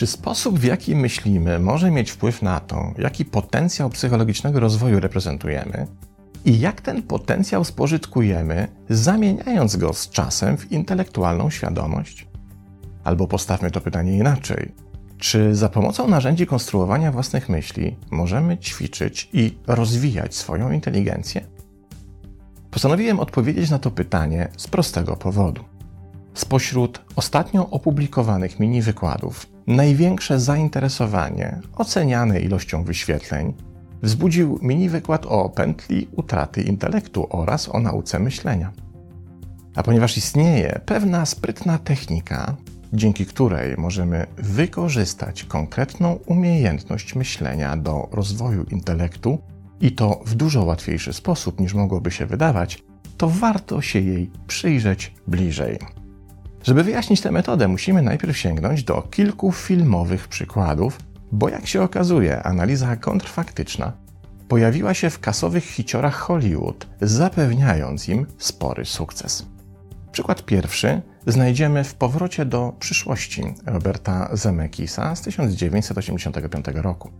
Czy sposób, w jaki myślimy, może mieć wpływ na to, jaki potencjał psychologicznego rozwoju reprezentujemy i jak ten potencjał spożytkujemy, zamieniając go z czasem w intelektualną świadomość? Albo postawmy to pytanie inaczej. Czy za pomocą narzędzi konstruowania własnych myśli możemy ćwiczyć i rozwijać swoją inteligencję? Postanowiłem odpowiedzieć na to pytanie z prostego powodu. Spośród ostatnio opublikowanych mini wykładów, największe zainteresowanie, oceniane ilością wyświetleń, wzbudził mini wykład o pętli utraty intelektu oraz o nauce myślenia. A ponieważ istnieje pewna sprytna technika, dzięki której możemy wykorzystać konkretną umiejętność myślenia do rozwoju intelektu i to w dużo łatwiejszy sposób niż mogłoby się wydawać, to warto się jej przyjrzeć bliżej. Żeby wyjaśnić tę metodę, musimy najpierw sięgnąć do kilku filmowych przykładów, bo jak się okazuje, analiza kontrfaktyczna pojawiła się w kasowych hiciorach Hollywood, zapewniając im spory sukces. Przykład pierwszy znajdziemy w Powrocie do przyszłości Roberta Zemeckisa z 1985 roku.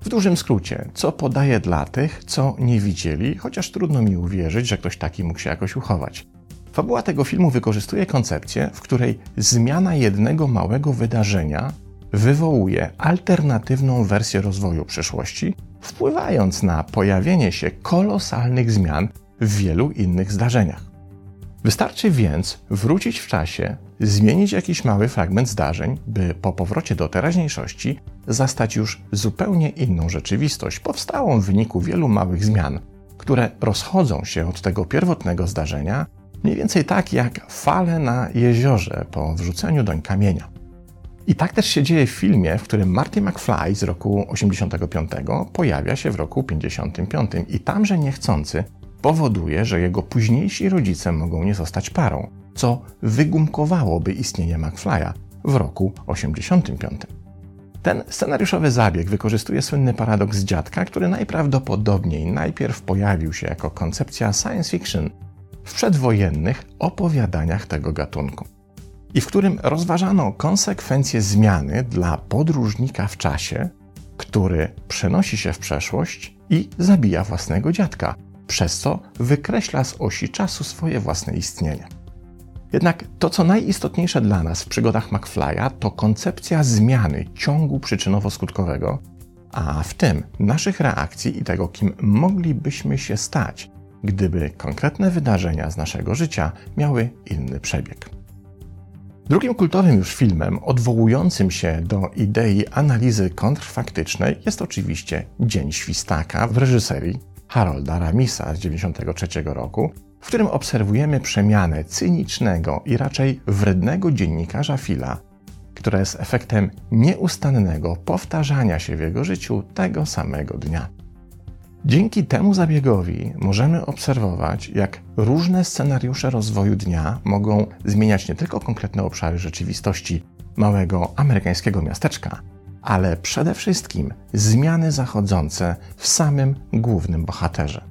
W dużym skrócie, co podaję dla tych, co nie widzieli, chociaż trudno mi uwierzyć, że ktoś taki mógł się jakoś uchować. Fabuła tego filmu wykorzystuje koncepcję, w której zmiana jednego małego wydarzenia wywołuje alternatywną wersję rozwoju przyszłości, wpływając na pojawienie się kolosalnych zmian w wielu innych zdarzeniach. Wystarczy więc wrócić w czasie, zmienić jakiś mały fragment zdarzeń, by po powrocie do teraźniejszości zastać już zupełnie inną rzeczywistość, powstałą w wyniku wielu małych zmian, które rozchodzą się od tego pierwotnego zdarzenia, mniej więcej tak jak fale na jeziorze po wrzuceniu doń kamienia. I tak też się dzieje w filmie, w którym Marty McFly z roku 85 pojawia się w roku 55 i tamże niechcący powoduje, że jego późniejsi rodzice mogą nie zostać parą, co wygumkowałoby istnienie McFly'a w roku 85. Ten scenariuszowy zabieg wykorzystuje słynny paradoks dziadka, który najprawdopodobniej najpierw pojawił się jako koncepcja science fiction w przedwojennych opowiadaniach tego gatunku i w którym rozważano konsekwencje zmiany dla podróżnika w czasie, który przenosi się w przeszłość i zabija własnego dziadka, przez co wykreśla z osi czasu swoje własne istnienie. Jednak to, co najistotniejsze dla nas w przygodach McFly'a, to koncepcja zmiany ciągu przyczynowo-skutkowego, a w tym naszych reakcji i tego, kim moglibyśmy się stać, gdyby konkretne wydarzenia z naszego życia miały inny przebieg. Drugim kultowym już filmem odwołującym się do idei analizy kontrfaktycznej jest oczywiście Dzień Świstaka w reżyserii Harolda Ramisa z 1993 roku, w którym obserwujemy przemianę cynicznego i raczej wrednego dziennikarza Fila, która jest efektem nieustannego powtarzania się w jego życiu tego samego dnia. Dzięki temu zabiegowi możemy obserwować, jak różne scenariusze rozwoju dnia mogą zmieniać nie tylko konkretne obszary rzeczywistości małego amerykańskiego miasteczka, ale przede wszystkim zmiany zachodzące w samym głównym bohaterze.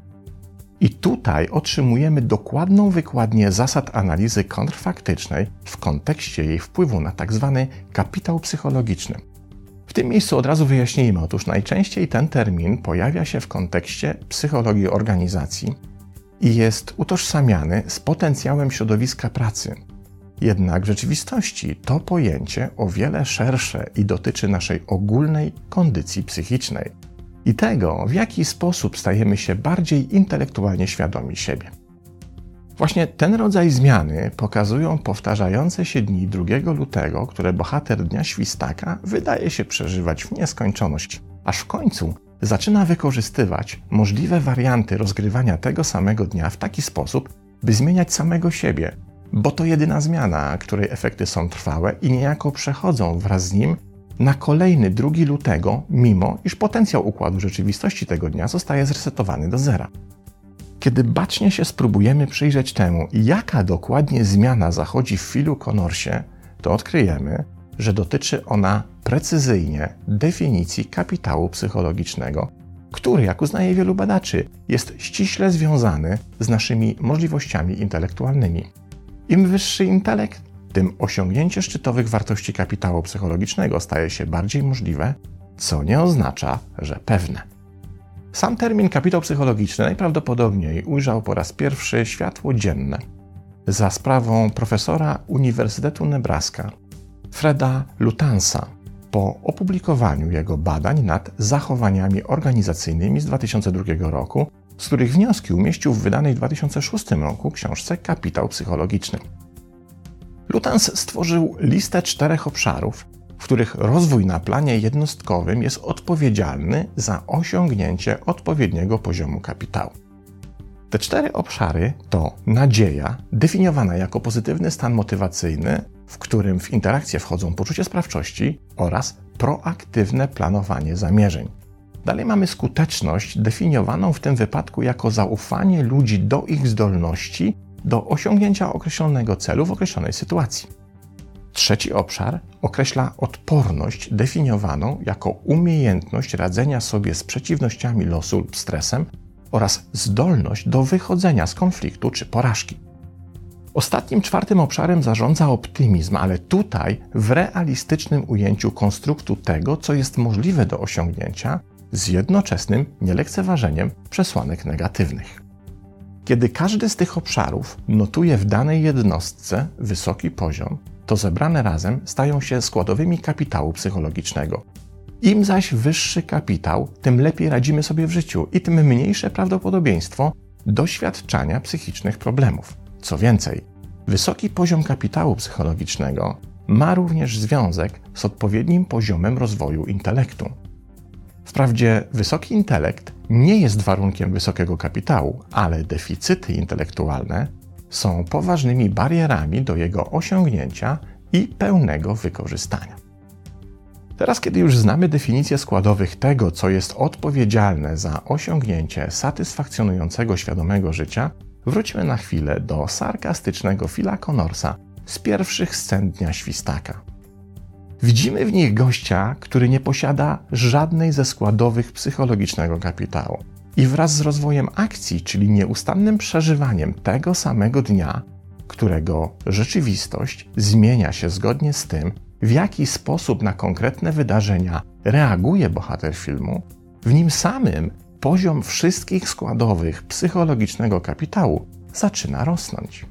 I tutaj otrzymujemy dokładną wykładnię zasad analizy kontrfaktycznej w kontekście jej wpływu na tzw. Tak kapitał psychologiczny. W tym miejscu od razu wyjaśnijmy, otóż najczęściej ten termin pojawia się w kontekście psychologii organizacji i jest utożsamiany z potencjałem środowiska pracy, jednak w rzeczywistości to pojęcie o wiele szersze i dotyczy naszej ogólnej kondycji psychicznej i tego, w jaki sposób stajemy się bardziej intelektualnie świadomi siebie. Właśnie ten rodzaj zmiany pokazują powtarzające się dni 2 lutego, które bohater Dnia Świstaka wydaje się przeżywać w nieskończoność, aż w końcu zaczyna wykorzystywać możliwe warianty rozgrywania tego samego dnia w taki sposób, by zmieniać samego siebie, bo to jedyna zmiana, której efekty są trwałe i niejako przechodzą wraz z nim na kolejny 2 lutego, mimo iż potencjał układu rzeczywistości tego dnia zostaje zresetowany do zera. Kiedy bacznie się spróbujemy przyjrzeć temu, jaka dokładnie zmiana zachodzi w Philu Connorsie, to odkryjemy, że dotyczy ona precyzyjnie definicji kapitału psychologicznego, który, jak uznaje wielu badaczy, jest ściśle związany z naszymi możliwościami intelektualnymi. Im wyższy intelekt, tym osiągnięcie szczytowych wartości kapitału psychologicznego staje się bardziej możliwe, co nie oznacza, że pewne. Sam termin kapitał psychologiczny najprawdopodobniej ujrzał po raz pierwszy światło dzienne za sprawą profesora Uniwersytetu Nebraska, Freda Lutansa, po opublikowaniu jego badań nad zachowaniami organizacyjnymi z 2002 roku, z których wnioski umieścił w wydanej w 2006 roku książce Kapitał Psychologiczny. Lutans stworzył listę czterech obszarów, w których rozwój na planie jednostkowym jest odpowiedzialny za osiągnięcie odpowiedniego poziomu kapitału. Te cztery obszary to nadzieja, definiowana jako pozytywny stan motywacyjny, w którym w interakcję wchodzą poczucie sprawczości oraz proaktywne planowanie zamierzeń. Dalej mamy skuteczność, definiowaną w tym wypadku jako zaufanie ludzi do ich zdolności do osiągnięcia określonego celu w określonej sytuacji. Trzeci obszar określa odporność, definiowaną jako umiejętność radzenia sobie z przeciwnościami losu lub stresem oraz zdolność do wychodzenia z konfliktu czy porażki. Ostatnim, czwartym obszarem zarządza optymizm, ale tutaj w realistycznym ujęciu konstruktu tego, co jest możliwe do osiągnięcia, z jednoczesnym nielekceważeniem przesłanek negatywnych. Kiedy każdy z tych obszarów notuje w danej jednostce wysoki poziom, to zebrane razem stają się składowymi kapitału psychologicznego. Im zaś wyższy kapitał, tym lepiej radzimy sobie w życiu i tym mniejsze prawdopodobieństwo doświadczania psychicznych problemów. Co więcej, wysoki poziom kapitału psychologicznego ma również związek z odpowiednim poziomem rozwoju intelektu. Wprawdzie wysoki intelekt nie jest warunkiem wysokiego kapitału, ale deficyty intelektualne są poważnymi barierami do jego osiągnięcia i pełnego wykorzystania. Teraz, kiedy już znamy definicję składowych tego, co jest odpowiedzialne za osiągnięcie satysfakcjonującego świadomego życia, wróćmy na chwilę do sarkastycznego Phila Connorsa z pierwszych scen Dnia Świstaka. Widzimy w nich gościa, który nie posiada żadnej ze składowych psychologicznego kapitału. I wraz z rozwojem akcji, czyli nieustannym przeżywaniem tego samego dnia, którego rzeczywistość zmienia się zgodnie z tym, w jaki sposób na konkretne wydarzenia reaguje bohater filmu, w nim samym poziom wszystkich składowych psychologicznego kapitału zaczyna rosnąć.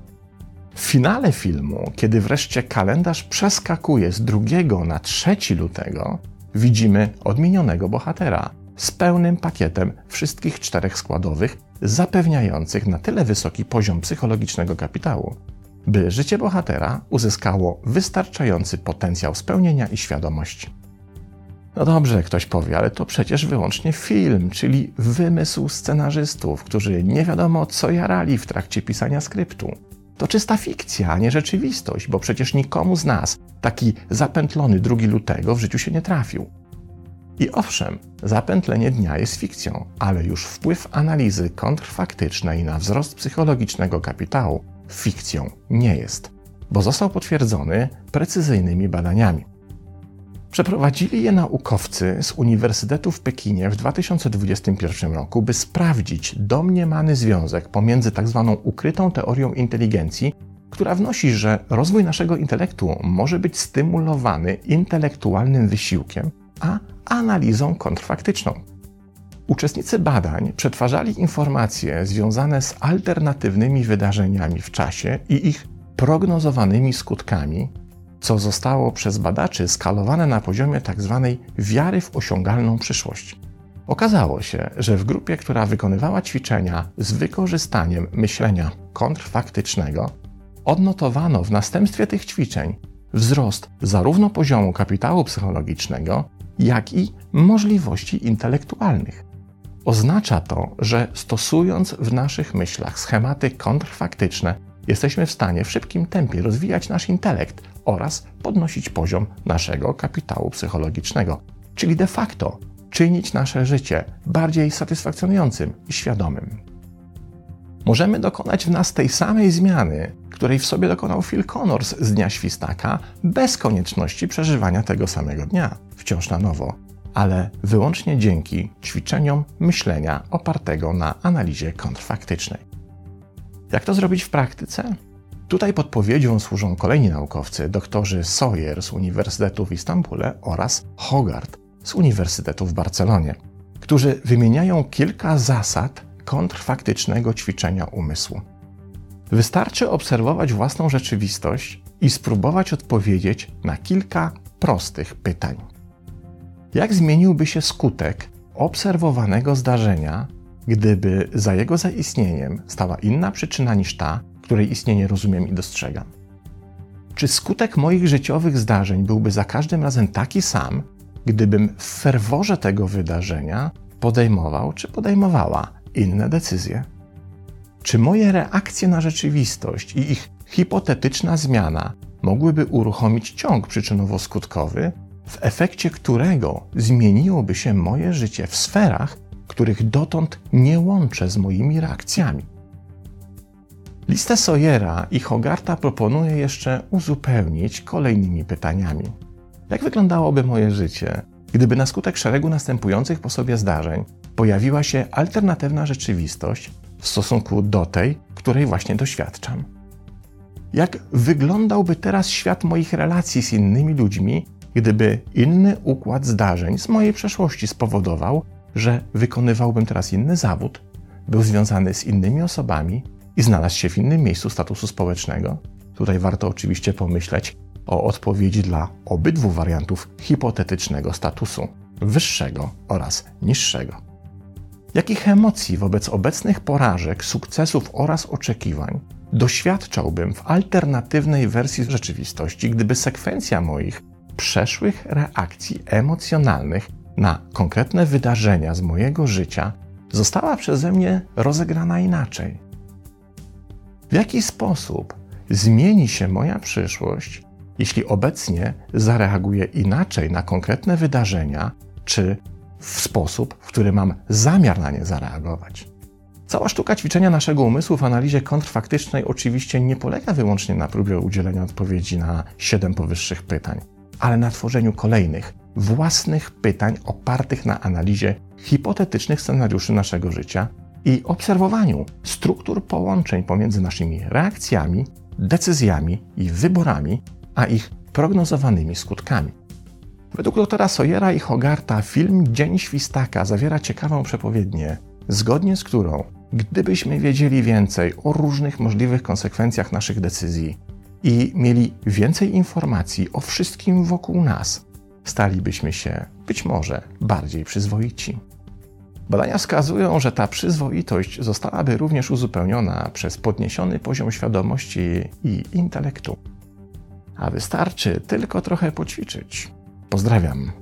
W finale filmu, kiedy wreszcie kalendarz przeskakuje z 2 na 3 lutego, widzimy odmienionego bohatera z pełnym pakietem wszystkich czterech składowych, zapewniających na tyle wysoki poziom psychologicznego kapitału, by życie bohatera uzyskało wystarczający potencjał spełnienia i świadomości. No dobrze, ktoś powie, ale to przecież wyłącznie film, czyli wymysł scenarzystów, którzy nie wiadomo co jarali w trakcie pisania skryptu. To czysta fikcja, a nie rzeczywistość, bo przecież nikomu z nas taki zapętlony 2 lutego w życiu się nie trafił. I owszem, zapętlenie dnia jest fikcją, ale już wpływ analizy kontrfaktycznej na wzrost psychologicznego kapitału fikcją nie jest, bo został potwierdzony precyzyjnymi badaniami. Przeprowadzili je naukowcy z Uniwersytetu w Pekinie w 2021 roku, by sprawdzić domniemany związek pomiędzy tzw. Tak ukrytą teorią inteligencji, która wnosi, że rozwój naszego intelektu może być stymulowany intelektualnym wysiłkiem, a analizą kontrfaktyczną. Uczestnicy badań przetwarzali informacje związane z alternatywnymi wydarzeniami w czasie i ich prognozowanymi skutkami co zostało przez badaczy skalowane na poziomie tzw. Tak wiary w osiągalną przyszłość. Okazało się, że w grupie, która wykonywała ćwiczenia z wykorzystaniem myślenia kontrfaktycznego, odnotowano w następstwie tych ćwiczeń wzrost zarówno poziomu kapitału psychologicznego, jak i możliwości intelektualnych. Oznacza to, że stosując w naszych myślach schematy kontrfaktyczne, jesteśmy w stanie w szybkim tempie rozwijać nasz intelekt oraz podnosić poziom naszego kapitału psychologicznego, czyli de facto czynić nasze życie bardziej satysfakcjonującym i świadomym. Możemy dokonać w nas tej samej zmiany, której w sobie dokonał Phil Connors z Dnia Świstaka, bez konieczności przeżywania tego samego dnia, wciąż na nowo. ale wyłącznie dzięki ćwiczeniom myślenia opartego na analizie kontrfaktycznej. Jak to zrobić w praktyce? Tutaj podpowiedzią służą kolejni naukowcy, doktorzy Sawyer z Uniwersytetu w Istambule oraz Hogarth z Uniwersytetu w Barcelonie, którzy wymieniają kilka zasad kontrfaktycznego ćwiczenia umysłu. Wystarczy obserwować własną rzeczywistość i spróbować odpowiedzieć na kilka prostych pytań. Jak zmieniłby się skutek obserwowanego zdarzenia, gdyby za jego zaistnieniem stała inna przyczyna niż ta, której istnienie rozumiem i dostrzegam? Czy skutek moich życiowych zdarzeń byłby za każdym razem taki sam, gdybym w ferworze tego wydarzenia podejmował czy podejmowała inne decyzje? Czy moje reakcje na rzeczywistość i ich hipotetyczna zmiana mogłyby uruchomić ciąg przyczynowo-skutkowy, w efekcie którego zmieniłoby się moje życie w sferach, których dotąd nie łączę z moimi reakcjami? Listę Sawyera i Hogarta proponuję jeszcze uzupełnić kolejnymi pytaniami. Jak wyglądałoby moje życie, gdyby na skutek szeregu następujących po sobie zdarzeń pojawiła się alternatywna rzeczywistość w stosunku do tej, której właśnie doświadczam? Jak wyglądałby teraz świat moich relacji z innymi ludźmi, gdyby inny układ zdarzeń z mojej przeszłości spowodował, że wykonywałbym teraz inny zawód, był związany z innymi osobami i znalazł się w innym miejscu statusu społecznego? Tutaj warto oczywiście pomyśleć o odpowiedzi dla obydwu wariantów hipotetycznego statusu wyższego oraz niższego. Jakich emocji wobec obecnych porażek, sukcesów oraz oczekiwań doświadczałbym w alternatywnej wersji rzeczywistości, gdyby sekwencja moich przeszłych reakcji emocjonalnych na konkretne wydarzenia z mojego życia została przeze mnie rozegrana inaczej? W jaki sposób zmieni się moja przyszłość, jeśli obecnie zareaguję inaczej na konkretne wydarzenia, czy w sposób, w który mam zamiar na nie zareagować? Cała sztuka ćwiczenia naszego umysłu w analizie kontrfaktycznej oczywiście nie polega wyłącznie na próbie udzielenia odpowiedzi na siedem powyższych pytań, ale na tworzeniu kolejnych, własnych pytań opartych na analizie hipotetycznych scenariuszy naszego życia i obserwowaniu struktur połączeń pomiędzy naszymi reakcjami, decyzjami i wyborami, a ich prognozowanymi skutkami. Według doktora Sawyera i Hogarta film Dzień Świstaka zawiera ciekawą przepowiednię, zgodnie z którą, gdybyśmy wiedzieli więcej o różnych możliwych konsekwencjach naszych decyzji i mieli więcej informacji o wszystkim wokół nas, stalibyśmy się być może bardziej przyzwoici. Badania wskazują, że ta przyzwoitość zostałaby również uzupełniona przez podniesiony poziom świadomości i intelektu. A wystarczy tylko trochę poćwiczyć. Pozdrawiam.